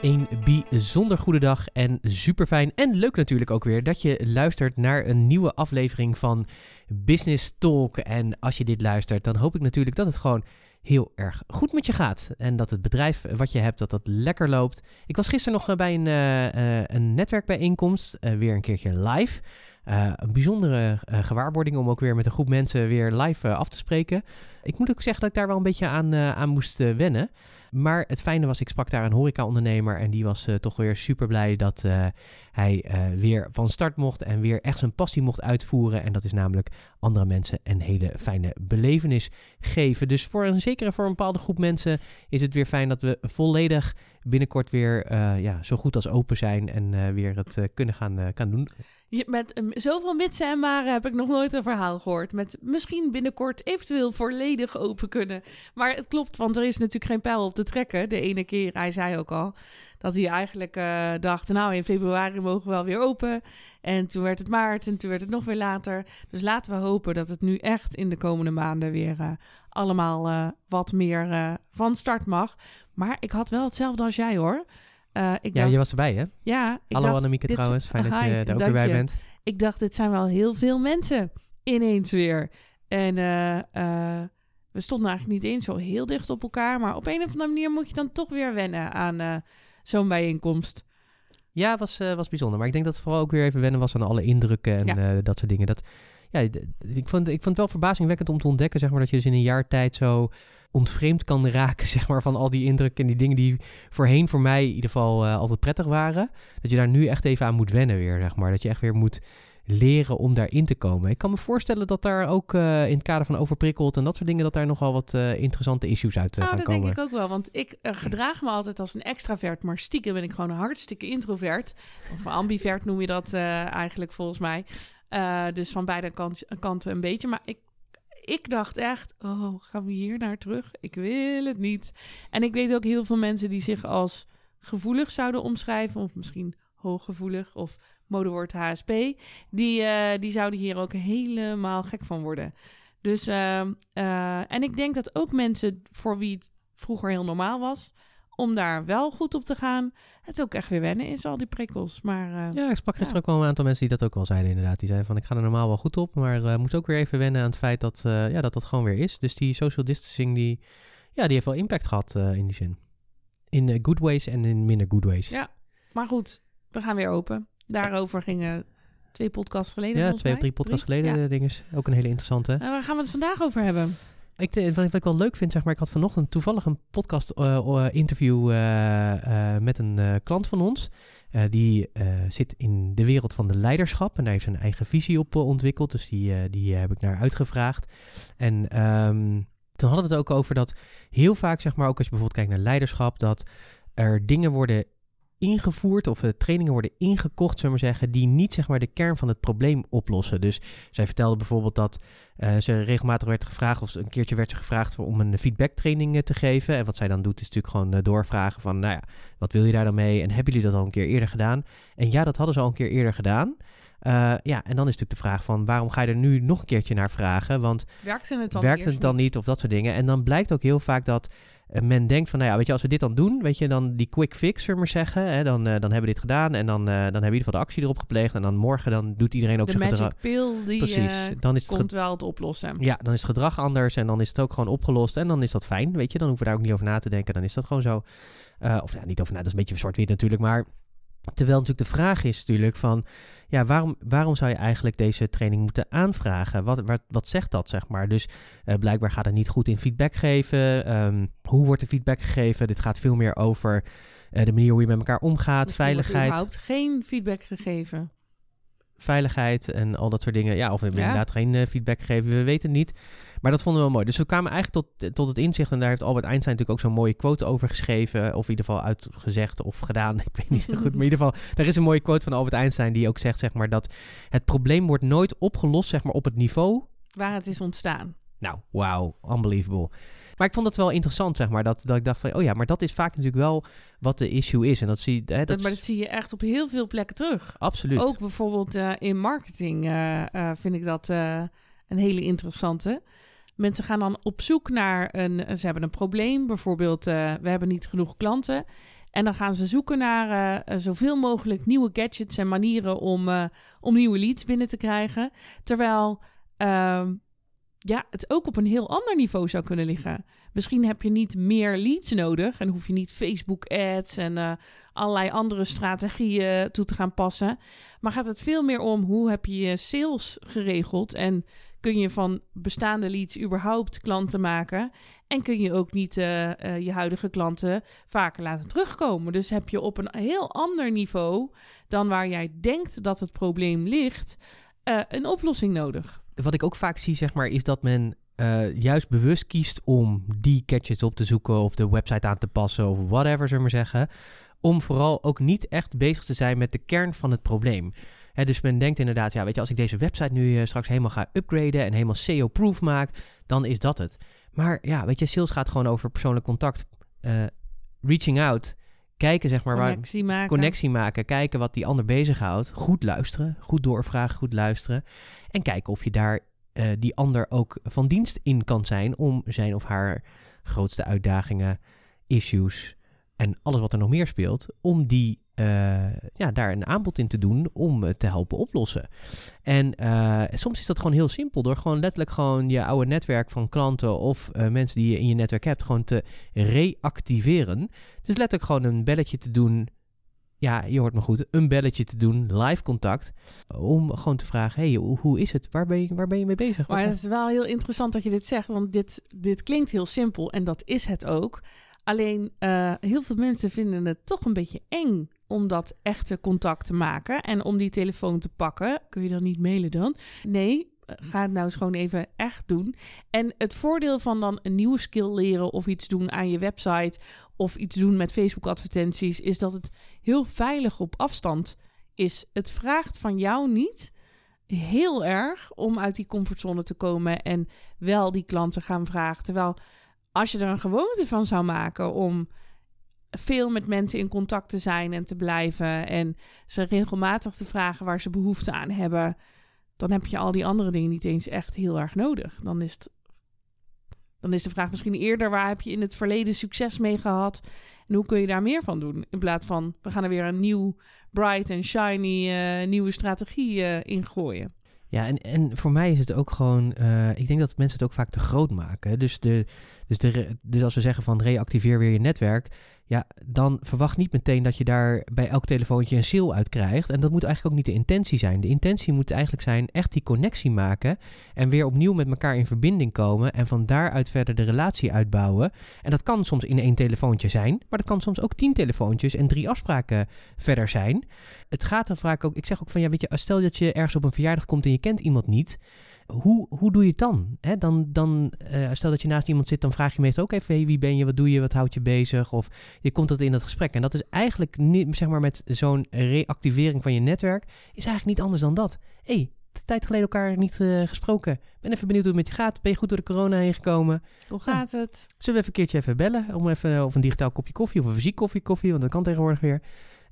Een bijzonder goede dag en super fijn en leuk natuurlijk ook weer dat je luistert naar een nieuwe aflevering van Business Talk. En als je dit luistert, dan hoop ik natuurlijk dat het gewoon heel erg goed met je gaat. En dat het bedrijf wat je hebt, dat dat lekker loopt. Ik was gisteren nog bij een, uh, een netwerkbijeenkomst, weer een keertje live. Uh, een bijzondere uh, gewaarwording om ook weer met een groep mensen weer live uh, af te spreken. Ik moet ook zeggen dat ik daar wel een beetje aan, aan moest wennen. Maar het fijne was, ik sprak daar een horeca-ondernemer en die was toch weer super blij dat hij weer van start mocht en weer echt zijn passie mocht uitvoeren. En dat is namelijk andere mensen een hele fijne belevenis geven. Dus voor een, zeker voor een bepaalde groep mensen is het weer fijn dat we volledig binnenkort weer ja, zo goed als open zijn en weer het kunnen gaan, gaan doen. Met zoveel mitsen en maren heb ik nog nooit een verhaal gehoord. Met misschien binnenkort eventueel volledig open kunnen. Maar het klopt, want er is natuurlijk geen pijl op te trekken. De ene keer, hij zei ook al, dat hij eigenlijk uh, dacht... nou, in februari mogen we wel weer open. En toen werd het maart en toen werd het nog weer later. Dus laten we hopen dat het nu echt in de komende maanden weer uh, allemaal uh, wat meer van start mag. Maar ik had wel hetzelfde als jij hoor... Uh, ik ja, dacht, je was erbij, hè? Ja. Ik Hallo dacht, Annemieke dit, trouwens, fijn dat je er ook weer bij je. bent. Ik dacht, dit zijn wel heel veel mensen ineens weer. En uh, uh, we stonden eigenlijk niet eens zo heel dicht op elkaar. Maar op een of andere manier moet je dan toch weer wennen aan zo'n bijeenkomst. Ja, was, was bijzonder. Maar ik denk dat het vooral ook weer even wennen was aan alle indrukken en ja. dat soort dingen. Dat, ja, ik vond, ik vond het wel verbazingwekkend om te ontdekken, zeg maar, dat je dus in een jaar tijd zo ontvreemd kan raken, zeg maar, van al die indrukken en die dingen die voorheen voor mij in ieder geval uh, altijd prettig waren. Dat je daar nu echt even aan moet wennen weer, zeg maar. Dat je echt weer moet leren om daarin te komen. Ik kan me voorstellen dat daar ook uh, in het kader van overprikkeld en dat soort dingen, dat daar nogal wat uh, interessante issues uit uh, nou, gaan dat komen. denk ik ook wel, want ik gedraag me altijd als een extravert, maar stiekem ben ik gewoon een hartstikke introvert. Of ambivert noem je dat eigenlijk volgens mij. dus van beide kant, kanten een beetje. Maar ik ik dacht echt, oh, gaan we hier naar terug? Ik wil het niet. En ik weet ook heel veel mensen die zich als gevoelig zouden omschrijven, of misschien hooggevoelig of modewoord HSP, die, uh, die zouden hier ook helemaal gek van worden. Dus, uh, uh, en ik denk dat ook mensen voor wie het vroeger heel normaal was, om daar wel goed op te gaan. Het ook echt weer wennen is, al die prikkels. Maar, uh, ja, ik sprak gisteren ook wel een aantal mensen die dat ook wel zeiden inderdaad. Die zeiden van, ik ga er normaal wel goed op, maar uh, moet ook weer even wennen aan het feit dat, uh, ja, dat dat gewoon weer is. Dus die social distancing, die, ja, die heeft wel impact gehad in die zin. In good ways en in minder good ways. Ja, maar goed, we gaan weer open. Daarover gingen twee podcasts geleden Ja, twee of drie podcasts drie? geleden, ja. dingen. Ook een hele interessante. En waar gaan we het vandaag over hebben? Ik, wat, ik wel leuk vind, zeg maar, ik had vanochtend toevallig een podcast-interview uh, uh, uh, met een klant van ons. die zit in de wereld van de leiderschap en daar heeft zijn eigen visie op ontwikkeld. Dus die, die heb ik naar uitgevraagd. En um, toen hadden we het ook over dat heel vaak, zeg maar, ook als je bijvoorbeeld kijkt naar leiderschap, dat er dingen worden ingevoerd of trainingen worden ingekocht, zullen we maar zeggen, die niet zeg maar de kern van het probleem oplossen. Dus zij vertelde bijvoorbeeld dat uh, ze regelmatig werd gevraagd, of een keertje werd ze gevraagd om een feedbacktraining uh, te geven. En wat zij dan doet is natuurlijk gewoon doorvragen van, nou ja, wat wil je daar dan mee? En hebben jullie dat al een keer eerder gedaan? En ja, dat hadden ze al een keer eerder gedaan. ja, en dan is natuurlijk de vraag van waarom ga je er nu nog een keertje naar vragen? Want werkt het dan, werkt het dan niet? Of dat soort dingen. En dan blijkt ook heel vaak dat men denkt van, nou ja, weet je, als we dit dan doen, weet je, dan die quick fix, zullen maar zeggen, hè, dan, uh, dan hebben we dit gedaan en dan, uh, dan hebben we in ieder geval de actie erop gepleegd en dan morgen dan doet iedereen ook de zijn gedrag. De pil die Precies. dan is het komt wel het oplossen. Ja, dan is het gedrag anders en dan is het ook gewoon opgelost en dan is dat fijn, weet je, dan hoeven we daar ook niet over na te denken, dan is dat gewoon zo. Uh, of ja, niet over na, dat is een beetje zwart-wit natuurlijk, maar Terwijl natuurlijk de vraag is natuurlijk van, ja, waarom, waarom zou je eigenlijk deze training moeten aanvragen? Wat, wat, wat zegt dat, zeg maar? Dus uh, blijkbaar gaat het niet goed in feedback geven. Um, hoe wordt de feedback gegeven? Dit gaat veel meer over uh, de manier hoe je met elkaar omgaat, Misschien veiligheid. Wordt geen feedback gegeven. Veiligheid en al dat soort dingen. Ja, of we hebben ja. inderdaad geen uh, feedback gegeven, we weten het niet. Maar dat vonden we wel mooi. Dus we kwamen eigenlijk tot, tot het inzicht. En daar heeft Albert Einstein natuurlijk ook zo'n mooie quote over geschreven. Of in ieder geval uitgezegd of gedaan. Ik weet niet zo goed. Maar in ieder geval, er is een mooie quote van Albert Einstein die ook zegt, zeg maar, dat het probleem wordt nooit opgelost, zeg maar, op het niveau... Waar het is ontstaan. Nou, wauw, unbelievable. Maar ik vond dat wel interessant, zeg maar. Dat, dat ik dacht van, oh ja, maar dat is vaak natuurlijk wel wat de issue is. En dat zie, hè, dat maar dat zie je echt op heel veel plekken terug. Absoluut. Ook bijvoorbeeld uh, in marketing uh, uh, vind ik dat een hele interessante. Mensen gaan dan op zoek naar een. Ze hebben een probleem. Bijvoorbeeld, we hebben niet genoeg klanten. En dan gaan ze zoeken naar uh, zoveel mogelijk nieuwe gadgets en manieren om, uh, om nieuwe leads binnen te krijgen. Terwijl ehm, ja, het ook op een heel ander niveau zou kunnen liggen. Misschien heb je niet meer leads nodig en hoef je niet Facebook ads en allerlei andere strategieën toe te gaan passen. Maar gaat het veel meer om hoe heb je je sales geregeld en kun je van bestaande leads überhaupt klanten maken. En kun je ook niet uh, uh, je huidige klanten vaker laten terugkomen. Dus heb je op een heel ander niveau dan waar jij denkt dat het probleem ligt, uh, een oplossing nodig. Wat ik ook vaak zie, zeg maar, is dat men juist bewust kiest om die gadgets op te zoeken of de website aan te passen of whatever, zullen we maar zeggen. Om vooral ook niet echt bezig te zijn met de kern van het probleem. He, dus men denkt inderdaad, ja, weet je, als ik deze website nu uh, straks helemaal ga upgraden en helemaal SEO-proof maak, dan is dat het. Maar ja, weet je, sales gaat gewoon over persoonlijk contact, uh, reaching out, kijken zeg maar connectie waar maken. connectie maken, kijken wat die ander bezighoudt, goed luisteren, goed doorvragen, goed luisteren en kijken of je daar uh, die ander ook van dienst in kan zijn om zijn of haar grootste uitdagingen, issues en alles wat er nog meer speelt, om die uh, ja, daar een aanbod in te doen om het te helpen oplossen. En uh, soms is dat gewoon heel simpel door gewoon letterlijk gewoon je oude netwerk van klanten of uh, mensen die je in je netwerk hebt gewoon te reactiveren. Dus letterlijk gewoon een belletje te doen. Ja, je hoort me goed. Een belletje te doen, live contact. Om gewoon te vragen: hey, hoe, is het? Waar ben, je, waar ben je mee bezig? Maar het is wel heel interessant dat je dit zegt, want dit, dit klinkt heel simpel en dat is het ook. Alleen heel veel mensen vinden het toch een beetje eng om dat echte contact te maken en om die telefoon te pakken. Kun je dan niet mailen dan? Nee, ga het nou eens gewoon even echt doen. En het voordeel van dan een nieuwe skill leren of iets doen aan je website of iets doen met Facebook advertenties is dat het heel veilig op afstand is. Het vraagt van jou niet heel erg om uit die comfortzone te komen en wel die klanten gaan vragen. Terwijl als je er een gewoonte van zou maken om veel met mensen in contact te zijn en te blijven en ze regelmatig te vragen waar ze behoefte aan hebben, dan heb je al die andere dingen niet eens echt heel erg nodig. Dan is, het, dan is de vraag misschien eerder waar heb je in het verleden succes mee gehad en hoe kun je daar meer van doen? In plaats van we gaan er weer een nieuw, bright en shiny uh, nieuwe strategie uh, in gooien. Ja, en, en voor mij is het ook gewoon, uh, ik denk dat mensen het ook vaak te groot maken. Dus, de, dus, dus als we zeggen van reactiveer weer je netwerk, ja, dan verwacht niet meteen dat je daar bij elk telefoontje een sale uit krijgt. En dat moet eigenlijk ook niet de intentie zijn. De intentie moet eigenlijk zijn echt die connectie maken en weer opnieuw met elkaar in verbinding komen en van daaruit verder de relatie uitbouwen. En dat kan soms in één telefoontje zijn, maar dat kan soms ook tien telefoontjes en drie afspraken verder zijn. Het gaat er vaak ook, ik zeg ook van ja, weet je, stel dat je ergens op een verjaardag komt en je kent iemand niet hoe, hoe doe je het dan? Hè? dan, dan uh, stel dat je naast iemand zit, dan vraag je meestal ook even: hey, wie ben je, wat doe je, wat houdt je bezig? Of je komt dat in dat gesprek. En dat is eigenlijk niet, zeg maar, met zo'n reactivering van je netwerk, is eigenlijk niet anders dan dat. Hé, hey, tijd geleden elkaar niet uh, gesproken. Ben even benieuwd hoe het met je gaat. Ben je goed door de corona heen gekomen? Hoe gaat het? Zullen we even een keertje even bellen? Om even, of een digitaal kopje koffie of een fysiek koffie, koffie, want dat kan tegenwoordig weer.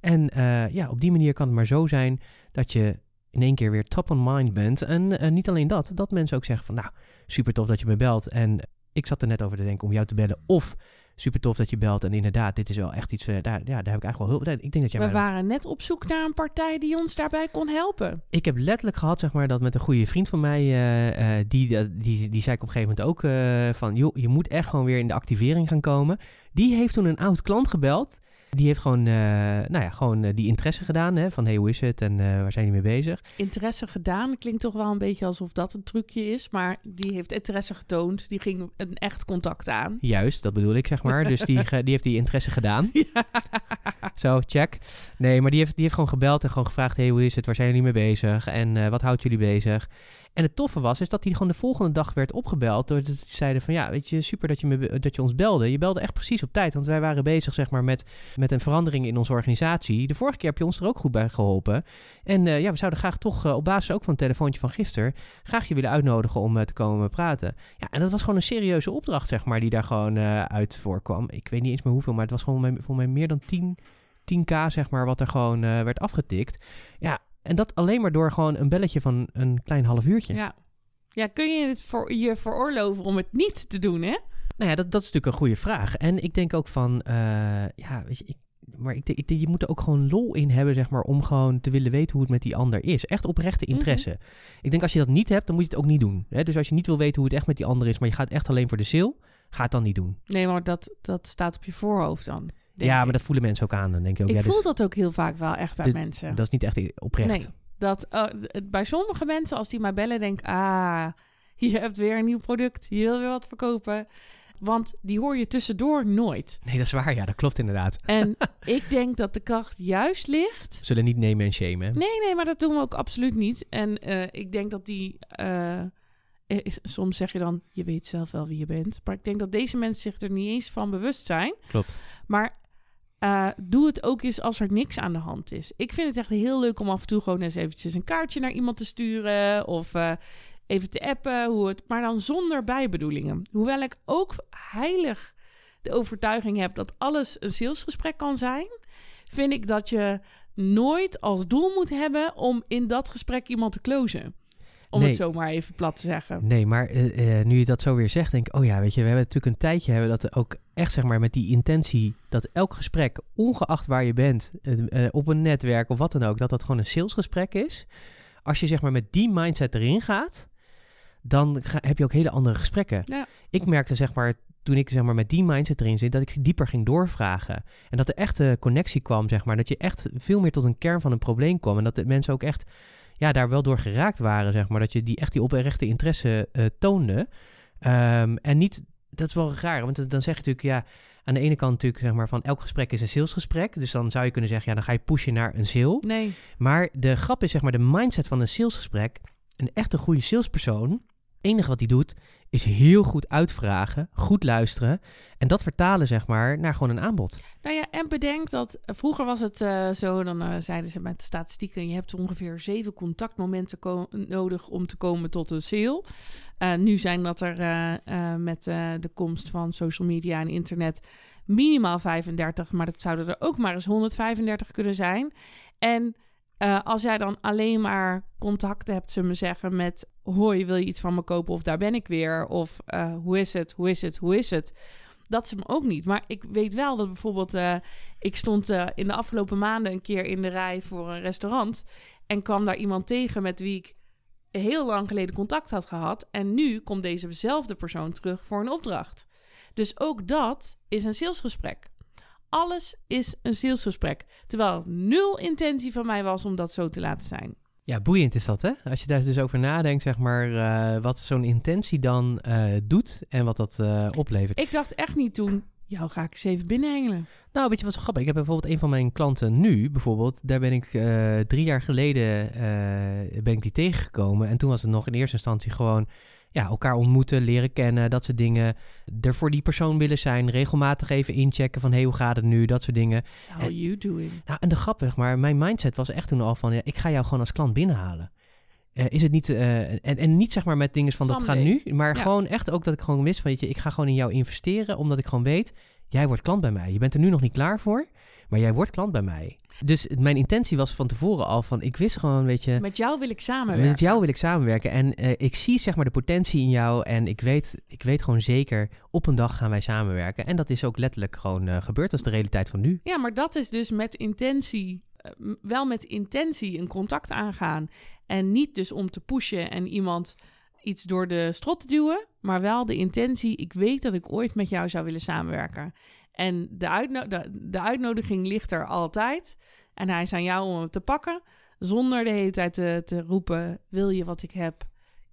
En uh, ja, op die manier kan het maar zo zijn dat je in één keer weer top on mind bent. En uh, niet alleen dat, dat mensen ook zeggen van nou, super tof dat je me belt. En ik zat er net over te denken om jou te bellen. Of super tof dat je belt. En inderdaad, dit is wel echt iets, uh, daar, ja, daar heb ik eigenlijk wel hulp. Ik denk dat jij We mij... waren net op zoek naar een partij die ons daarbij kon helpen. Ik heb letterlijk gehad, zeg maar, dat met een goede vriend van mij, uh, die, die, die zei ik op een gegeven moment ook van, joh, je moet echt gewoon weer in de activering gaan komen. Die heeft toen een oud klant gebeld Die heeft gewoon, eh, nou ja, gewoon eh, die interesse gedaan. Hè, van hey, hoe is het en eh, waar zijn die mee bezig? Interesse gedaan klinkt toch wel een beetje alsof dat een trucje is. Maar die heeft interesse getoond. Die ging een echt contact aan. Juist, dat bedoel ik zeg maar. Dus die, die heeft die interesse gedaan. Ja. Zo, check. Nee, maar die heeft, die heeft gewoon gebeld en gewoon gevraagd... hey, hoe is het? Waar zijn jullie mee bezig? En wat houdt jullie bezig? En het toffe was, is dat hij gewoon de volgende dag werd opgebeld... doordat ze zeiden van... ja, weet je, super dat je, me, dat je ons belde. Je belde echt precies op tijd, want wij waren bezig zeg maar, met, met een verandering in onze organisatie. De vorige keer heb je ons er ook goed bij geholpen. En eh, ja, we zouden graag toch, eh, op basis ook van het telefoontje van gisteren... graag je willen uitnodigen om eh, te komen praten. Ja, en dat was gewoon een serieuze opdracht, zeg maar, die daar gewoon uit voorkwam. Ik weet niet eens meer hoeveel, maar het was gewoon voor mij meer dan 10, 10k, zeg maar, wat er gewoon werd afgetikt. Ja, en dat alleen maar door gewoon een belletje van een klein half uurtje. Ja. Ja, kun je het voor je veroorloven om het niet te doen, hè? Nou ja, dat, dat is natuurlijk een goede vraag. En ik denk ook van, eh, ja, weet je, ik, maar ik, ik je moet er ook gewoon lol in hebben, zeg maar, om gewoon te willen weten hoe het met die ander is. Echt oprechte interesse. Ik denk, als je dat niet hebt, dan moet je het ook niet doen. Hè? Dus als je niet wil weten hoe het echt met die ander is, maar je gaat echt alleen voor de sale, ga het dan niet doen. Nee, maar dat, dat staat op je voorhoofd dan. Ja, maar dat voelen mensen ook aan. Dan denk je ook, ik ja, voel dus, dat ook heel vaak wel echt bij dit- mensen. dat is niet echt oprecht. Nee, dat uh, het- bij sommige mensen, als die mij bellen, denk ik... Ah, je hebt weer een nieuw product. Je wil weer wat verkopen. Want die hoor je tussendoor nooit. Nee, dat is waar. Ja, dat klopt inderdaad. En ik denk dat de kracht juist ligt... We zullen niet nemen en shamen. hè? Nee, nee, maar dat doen we ook absoluut niet. En eh, ik denk dat die... eh, eh, soms zeg je dan, je weet zelf wel wie je bent. Maar ik denk dat deze mensen zich er niet eens van bewust zijn. Klopt. Maar eh, doe het ook eens als er niks aan de hand is. Ik vind het echt heel leuk om af en toe gewoon eens eventjes een kaartje naar iemand te sturen. Of eh, even te appen, hoe het, maar dan zonder bijbedoelingen. Hoewel ik ook heilig de overtuiging heb dat alles een salesgesprek kan zijn, vind ik dat je nooit als doel moet hebben om in dat gesprek iemand te closen. Om Nee. het zo maar even plat te zeggen. Nee, maar eh, eh, nu je dat zo weer zegt, denk ik, oh ja, weet je, we hebben natuurlijk een tijdje hebben dat ook echt, zeg maar, met die intentie dat elk gesprek, ongeacht waar je bent, eh, op een netwerk of wat dan ook, dat dat gewoon een salesgesprek is. Als je, zeg maar, met die mindset erin gaat, dan ga- heb je ook hele andere gesprekken. Ja. Ik merkte, zeg maar, toen ik zeg maar, met die mindset erin zit, dat ik dieper ging doorvragen. En dat er echt een connectie kwam, zeg maar. Dat je echt veel meer tot een kern van een probleem kwam. En dat de mensen ook echt ja, daar wel door geraakt waren, zeg maar. Dat je die echt die oprechte interesse eh, toonde. Ehm, en niet, dat is wel raar, want dan zeg je natuurlijk, ja, aan de ene kant natuurlijk, zeg maar, van elk gesprek is een salesgesprek. Dus dan zou je kunnen zeggen, ja, dan ga je pushen naar een sale. Nee, Maar de grap is, zeg maar, de mindset van een salesgesprek. Een echte goede salespersoon, enige wat hij doet, is heel goed uitvragen, goed luisteren. En dat vertalen, zeg maar, naar gewoon een aanbod. Nou ja, en bedenk dat eh, vroeger was het eh, zo, dan eh, zeiden ze met de statistieken, je hebt ongeveer zeven contactmomenten nodig om te komen tot een sale. Nu zijn dat er met de komst van social media en internet minimaal 35, maar dat zouden er ook maar eens 135 kunnen zijn. En eh, als jij dan alleen maar contact hebt, zullen we zeggen, met hoi, wil je iets van me kopen of daar ben ik weer, of eh, hoe is het, hoe is het, hoe is het dat is hem ook niet. Maar ik weet wel dat bijvoorbeeld... eh, ik stond in de afgelopen maanden een keer in de rij voor een restaurant... en kwam daar iemand tegen met wie ik heel lang geleden contact had gehad... en nu komt dezezelfde persoon terug voor een opdracht. Dus ook dat is een salesgesprek. Alles is een salesgesprek. Terwijl nul intentie van mij was om dat zo te laten zijn. Ja, boeiend is dat, hè? Als je daar dus over nadenkt, zeg maar, eh, wat zo'n intentie dan eh, doet en wat dat eh, oplevert. Ik dacht echt niet toen... jou ga ik eens even binnenhengelen. Nou, weet je wat zo grappig? Ik heb bijvoorbeeld een van mijn klanten nu, bijvoorbeeld, daar ben ik drie jaar geleden ben ik die tegengekomen. En toen was het nog in eerste instantie gewoon ja, elkaar ontmoeten, leren kennen, dat soort dingen. Er voor die persoon willen zijn, regelmatig even inchecken van, hé, hey, hoe gaat het nu? Dat soort dingen. How are you doing? Nou, en de grappig, maar mijn mindset was echt toen al van, ja, ik ga jou gewoon als klant binnenhalen. Eh, is het niet, eh, en, en niet zeg maar met dingen van dat gaat nu, maar Ja. gewoon echt ook dat ik gewoon wist van, weet je, ik ga gewoon in jou investeren, omdat ik gewoon weet, jij wordt klant bij mij. Je bent er nu nog niet klaar voor, maar jij wordt klant bij mij. Dus mijn intentie was van tevoren al van, ik wist gewoon, weet je, Met jou wil ik samenwerken. met jou wil ik samenwerken en eh, ik zie zeg maar de potentie in jou en ik weet, ik weet gewoon zeker, op een dag gaan wij samenwerken. En dat is ook letterlijk gewoon eh, gebeurd, dat is de realiteit van nu. Ja, maar dat is dus met intentie, eh, wel met intentie een contact aangaan. En niet dus om te pushen en iemand iets door de strot te duwen, maar wel de intentie, ik weet dat ik ooit met jou zou willen samenwerken. En de, de, de uitnodiging ligt er altijd. En hij is aan jou om hem te pakken. Zonder de hele tijd te, te roepen: Wil je wat ik heb?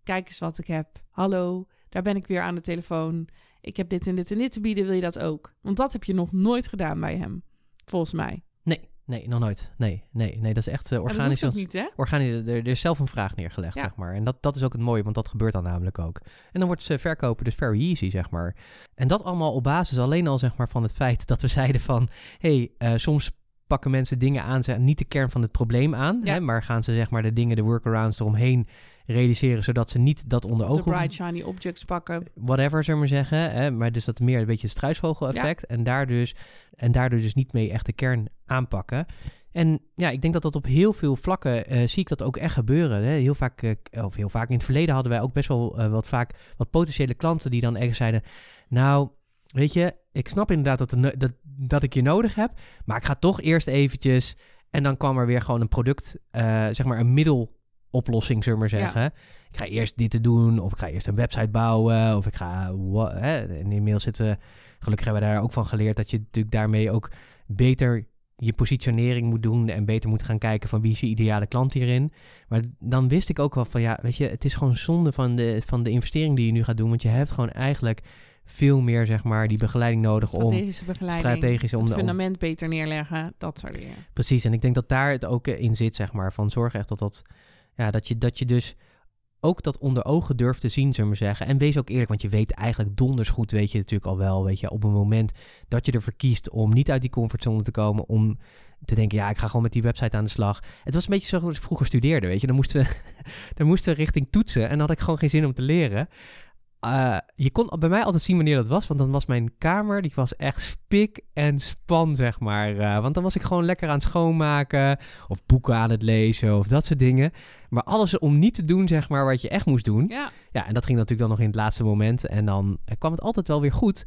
Kijk eens wat ik heb. Hallo, daar ben ik weer aan de telefoon. Ik heb dit en dit en dit te bieden. Wil je dat ook? Want dat heb je nog nooit gedaan bij hem, volgens mij. Nee, nee, nog nooit. Nee, nee, nee, dat is echt uh, Maar organisch. dat niet, hè? organisch er, er is zelf een vraag neergelegd, Ja. zeg maar. En dat, dat is ook het mooie, want dat gebeurt dan namelijk ook. En dan wordt ze verkopen dus very easy, zeg maar. En dat allemaal op basis alleen al, zeg maar, van het feit dat we zeiden van... hey, eh, soms pakken mensen dingen aan, ze niet de kern van het probleem aan, Ja. hè, maar gaan ze zeg maar de dingen, de workarounds eromheen realiseren, zodat ze niet dat onder De ogen hoeven- bright shiny objects pakken. whatever, zullen we maar zeggen. Hè? Maar dus dat meer een beetje het struisvogel-effect. En, daar dus, en daardoor dus niet mee echt de kern aanpakken. En ja, ik denk dat dat op heel veel vlakken eh, zie ik dat ook echt gebeuren. Hè? Heel vaak, eh, of heel vaak in het verleden hadden wij ook best wel eh, wat vaak wat potentiële klanten die dan echt zeiden: Nou, weet je, ik snap inderdaad dat, no- dat, dat ik je nodig heb, maar ik ga toch eerst eventjes. En dan kwam er weer gewoon een product, zeg maar een middeloplossing, zullen we maar Ja. zeggen. Ik ga eerst dit te doen, of ik ga eerst een website bouwen, of ik ga. wa- Hè, en inmiddels zitten. Gelukkig hebben we daar ook van geleerd dat je natuurlijk daarmee ook beter je positionering moet doen en beter moet gaan kijken van wie is je ideale klant hierin. Maar dan wist ik ook wel van ja, weet je, het is gewoon zonde van de, van de investering die je nu gaat doen, want je hebt gewoon eigenlijk veel meer zeg maar die begeleiding nodig om Strategische begeleiding. strategisch om het om- fundament beter neerleggen. Dat soort dingen. Precies, en ik denk dat daar het ook in zit, zeg maar. Van zorg echt dat dat, ja, dat je, dat je dus ook dat onder ogen durft te zien, zullen we zeggen. En wees ook eerlijk, want je weet eigenlijk donders goed, weet je natuurlijk al wel, weet je, op een moment dat je ervoor kiest om niet uit die comfortzone te komen, om te denken, ja, ik ga gewoon met die website aan de slag. Het was een beetje zoals ik vroeger studeerde, weet je. Dan moesten we, dan moesten we richting toetsen en dan had ik gewoon geen zin om te leren. Eh, je kon bij mij altijd zien wanneer dat was, want dan was mijn kamer, die was echt spik en span, zeg maar. Eh, want dan was ik gewoon lekker aan het schoonmaken, of boeken aan het lezen, of dat soort dingen. Maar alles om niet te doen, zeg maar, wat je echt moest doen. Ja, Ja, en dat ging natuurlijk dan nog in het laatste moment. En dan kwam het altijd wel weer goed.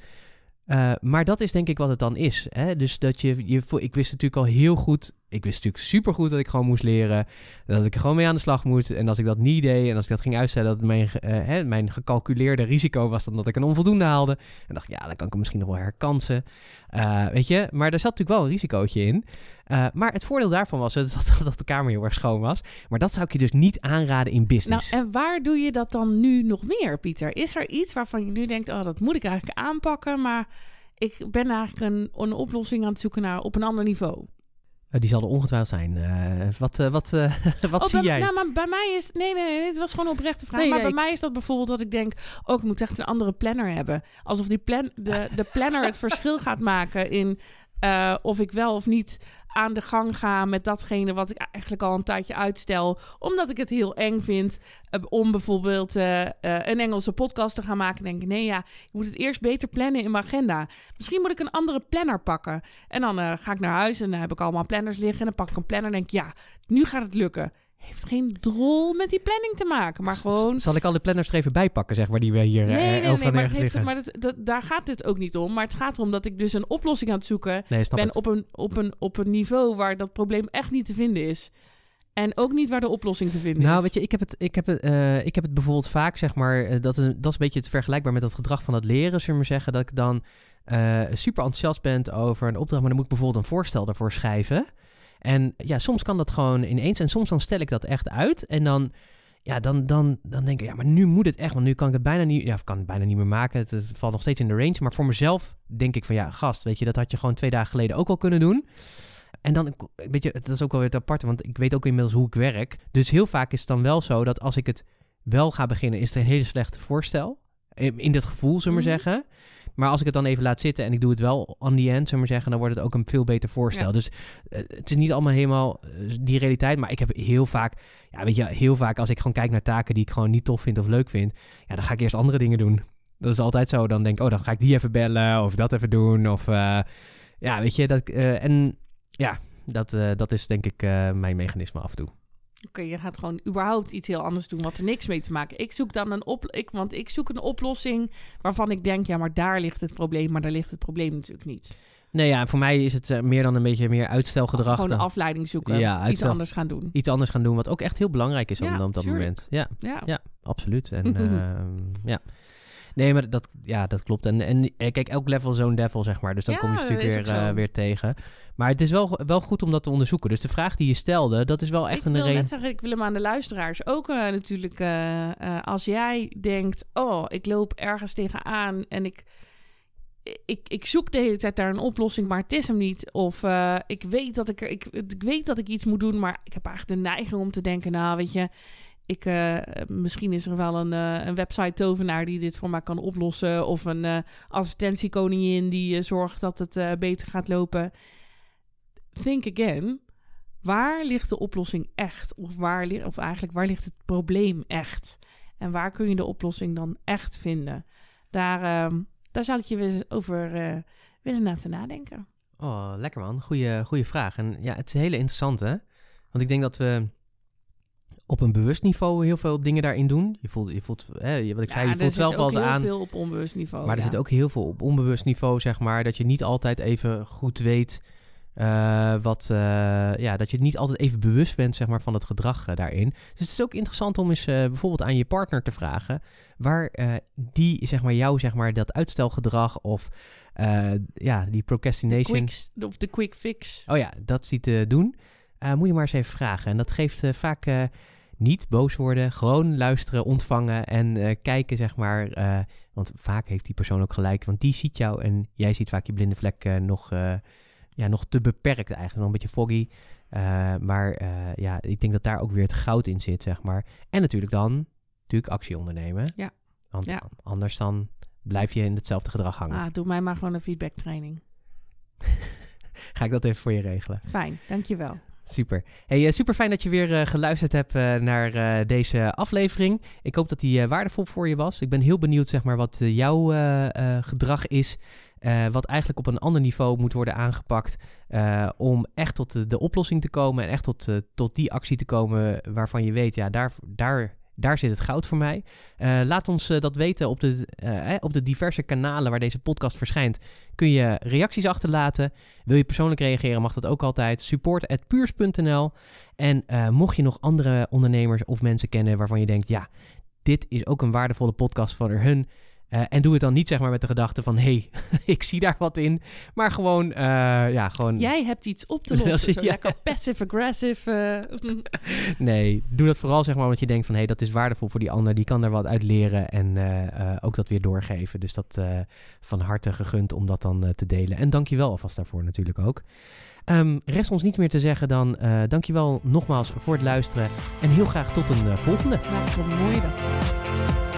Eh, maar dat is denk ik wat het dan is. Hè? Dus dat je, je, ik wist natuurlijk al heel goed. Ik wist natuurlijk supergoed dat ik gewoon moest leren. Dat ik gewoon mee aan de slag moest. En als ik dat niet deed en als ik dat ging uitstellen, dat mijn, eh, hè, mijn gecalculeerde risico was dan dat ik een onvoldoende haalde. En dacht ja, dan kan ik hem misschien nog wel herkansen. Eh, weet je, maar er zat natuurlijk wel een risicootje in. Eh, maar het voordeel daarvan was dus dat, dat de kamer heel erg schoon was. Maar dat zou ik je dus niet aanraden in nou business. en waar doe je dat dan nu nog meer, Pieter? Is er iets waarvan je nu denkt, oh, dat moet ik eigenlijk aanpakken, maar ik ben eigenlijk een, een oplossing aan het zoeken naar op een ander niveau. Eh, die zal er ongetwijfeld zijn. Eh, wat eh, wat, wat Oh, zie bij, jij? Nou, maar bij mij is... Nee, nee, nee, het was gewoon een oprechte vraag. Nee, maar nee, bij mij is dat bijvoorbeeld dat ik denk... Oh, ik moet echt een andere planner hebben. Alsof die plan, de, de planner het verschil gaat maken in... of ik wel of niet aan de gang ga met datgene wat ik eigenlijk al een tijdje uitstel. Omdat ik het heel eng vind eh, om bijvoorbeeld eh, eh, een Engelse podcast te gaan maken. denk ik, nee ja, ik moet het eerst beter plannen in mijn agenda. Misschien moet ik een andere planner pakken. En dan ga ik naar huis en dan heb ik allemaal planners liggen. En dan pak ik een planner en denk ja, nu gaat het lukken. Heeft geen drol met die planning te maken, maar gewoon... Zal ik alle planners er even bij pakken, zeg maar, die we hier eh Nee, nee, nee, maar, het heeft, maar dat, dat, daar gaat dit ook niet om. Maar het gaat erom dat ik dus een oplossing aan het zoeken nee, ben het. op een, op, een, op een niveau waar dat probleem echt niet te vinden is. En ook niet waar de oplossing te vinden Nou, is. weet je, ik heb het, ik heb het, eh, ik heb het bijvoorbeeld vaak, zeg maar, eh, dat, is, dat is een beetje het vergelijkbaar met het gedrag van het leren, zullen we zeggen, dat ik dan super enthousiast ben over een opdracht, maar dan moet ik bijvoorbeeld een voorstel daarvoor schrijven. En ja, soms kan dat gewoon ineens en soms dan stel ik dat echt uit en dan, ja, dan, dan, dan denk ik, ja, maar nu moet het echt, want nu kan ik het bijna niet, ja, of kan het bijna niet meer maken. Het, het valt nog steeds in de range, maar voor mezelf denk ik van, ja, gast, weet je, dat had je gewoon twee dagen geleden ook al kunnen doen. En dan, weet je, het is ook wel weer het aparte, want ik weet ook inmiddels hoe ik werk. Dus heel vaak is het dan wel zo dat als ik het wel ga beginnen, is het een hele slechte voorstel. In, in dat gevoel, zullen we maar Mhm. zeggen. Maar als ik het dan even laat zitten en ik doe het wel on the end, zullen we maar zeggen, dan wordt het ook een veel beter voorstel. Ja. Dus eh, het is niet allemaal helemaal eh, die realiteit, maar ik heb heel vaak, ja, weet je, heel vaak als ik gewoon kijk naar taken die ik gewoon niet tof vind of leuk vind, ja, dan ga ik eerst andere dingen doen. Dat is altijd zo. Dan denk ik, oh, dan ga ik die even bellen of dat even doen. Of eh, ja, weet je, dat, en ja, dat, dat is denk ik mijn mechanisme af en toe. Oké, je gaat gewoon überhaupt iets heel anders doen wat er niks mee te maken. Ik zoek dan een op, ik, want ik zoek een oplossing waarvan ik denk, ja, maar daar ligt het probleem, maar daar ligt het probleem natuurlijk niet. Nee, ja, voor mij is het eh, meer dan een beetje meer uitstelgedrag. Gewoon een afleiding zoeken, Ja, iets anders gaan doen. Iets anders gaan doen, wat ook echt heel belangrijk is Ja, op, op dat tuurlijk. moment. Ja, Ja. Ja. absoluut. En ehm, ja. Nee, maar dat, ja, dat klopt. En, en eh, kijk, elk level zo'n devil, zeg maar. Dus dan Ja, kom je natuurlijk weer, eh, weer tegen. Maar het is wel, wel goed om dat te onderzoeken. Dus de vraag die je stelde, dat is wel echt ik een wil reden. net zeggen, ik wil hem aan de luisteraars ook eh, natuurlijk. als jij denkt, oh, ik loop ergens tegenaan en ik, ik, ik zoek de hele tijd naar een oplossing, maar het is hem niet. Of ik, weet dat ik, er- ik, ik weet dat ik iets moet doen, maar ik heb eigenlijk de neiging om te denken, nou, weet je. Ik, eh, misschien is er wel een, eh, een website tovenaar die dit voor mij kan oplossen. Of een eh, advertentiekoningin die zorgt dat het beter gaat lopen. Think again. Waar ligt de oplossing echt? Of, waar of eigenlijk, waar ligt het probleem echt? En waar kun je de oplossing dan echt vinden? Daar, ehm, daar zou ik je weer over willen laten nadenken. Oh, lekker man. Goeie, goeie vraag. En ja, het is een hele interessante. Want ik denk dat we op een bewust niveau heel veel dingen daarin doen. Je voelt, je voelt hè, wat ik zei, je voelt zelf wel eens heel aan. veel op onbewust niveau. Maar er zit ook heel veel op onbewust niveau, zeg maar. Dat je niet altijd even goed weet eh, wat... eh, ja, dat je niet altijd even bewust bent, zeg maar, van het gedrag eh, daarin. Dus het is ook interessant om eens bijvoorbeeld aan je partner te vragen... waar die, zeg maar, jou, zeg maar, dat uitstelgedrag of... ja, die procrastination... Of de quick fix. Oh ja, dat ziet te doen. Moet je maar eens even vragen. En dat geeft vaak niet boos worden. Gewoon luisteren, ontvangen en eh, kijken, zeg maar. eh, want vaak heeft die persoon ook gelijk. Want die ziet jou en jij ziet vaak je blinde vlek eh, nog, ja, nog te beperkt eigenlijk. Nog een beetje foggy. Maar ja, ik denk dat daar ook weer het goud in zit, zeg maar. En natuurlijk dan natuurlijk actie ondernemen. Ja. Want Ja. anders dan blijf je in hetzelfde gedrag hangen. Ah, doe mij maar gewoon een feedback training. Ga ik dat even voor je regelen. Fijn, dankjewel. Super. Hey, super fijn dat je weer eh, geluisterd hebt eh, naar eh, deze aflevering. Ik hoop dat die eh, waardevol voor je was. Ik ben heel benieuwd zeg maar, wat eh, jouw eh, eh, gedrag is. eh, wat eigenlijk op een ander niveau moet worden aangepakt. eh, om echt tot de, de oplossing te komen. En echt tot, eh, tot die actie te komen waarvan je weet, ja, daar, daar, daar zit het goud voor mij. Eh, laat ons eh, dat weten op de, eh, op de diverse kanalen waar deze podcast verschijnt. Kun je reacties achterlaten. Wil je persoonlijk reageren, mag dat ook altijd. Support@puurs.nl. En mocht je nog andere ondernemers of mensen kennen waarvan je denkt, ja, dit is ook een waardevolle podcast voor hun. Eh, en doe het dan niet zeg maar met de gedachte van, hey, ik zie daar wat in. Maar gewoon, eh, ja, gewoon... Jij hebt iets op te lossen. Zo ja. lekker passive-aggressive. eh. Nee, doe dat vooral zeg maar omdat je denkt van, hey, dat is waardevol voor die ander. Die kan er wat uit leren en ook dat weer doorgeven. Dus dat van harte gegund om dat dan te delen. En dankjewel alvast daarvoor natuurlijk ook. Ehm, rest ons niet meer te zeggen dan eh dankjewel nogmaals voor het luisteren. En heel graag tot een volgende. Maak een mooie dag.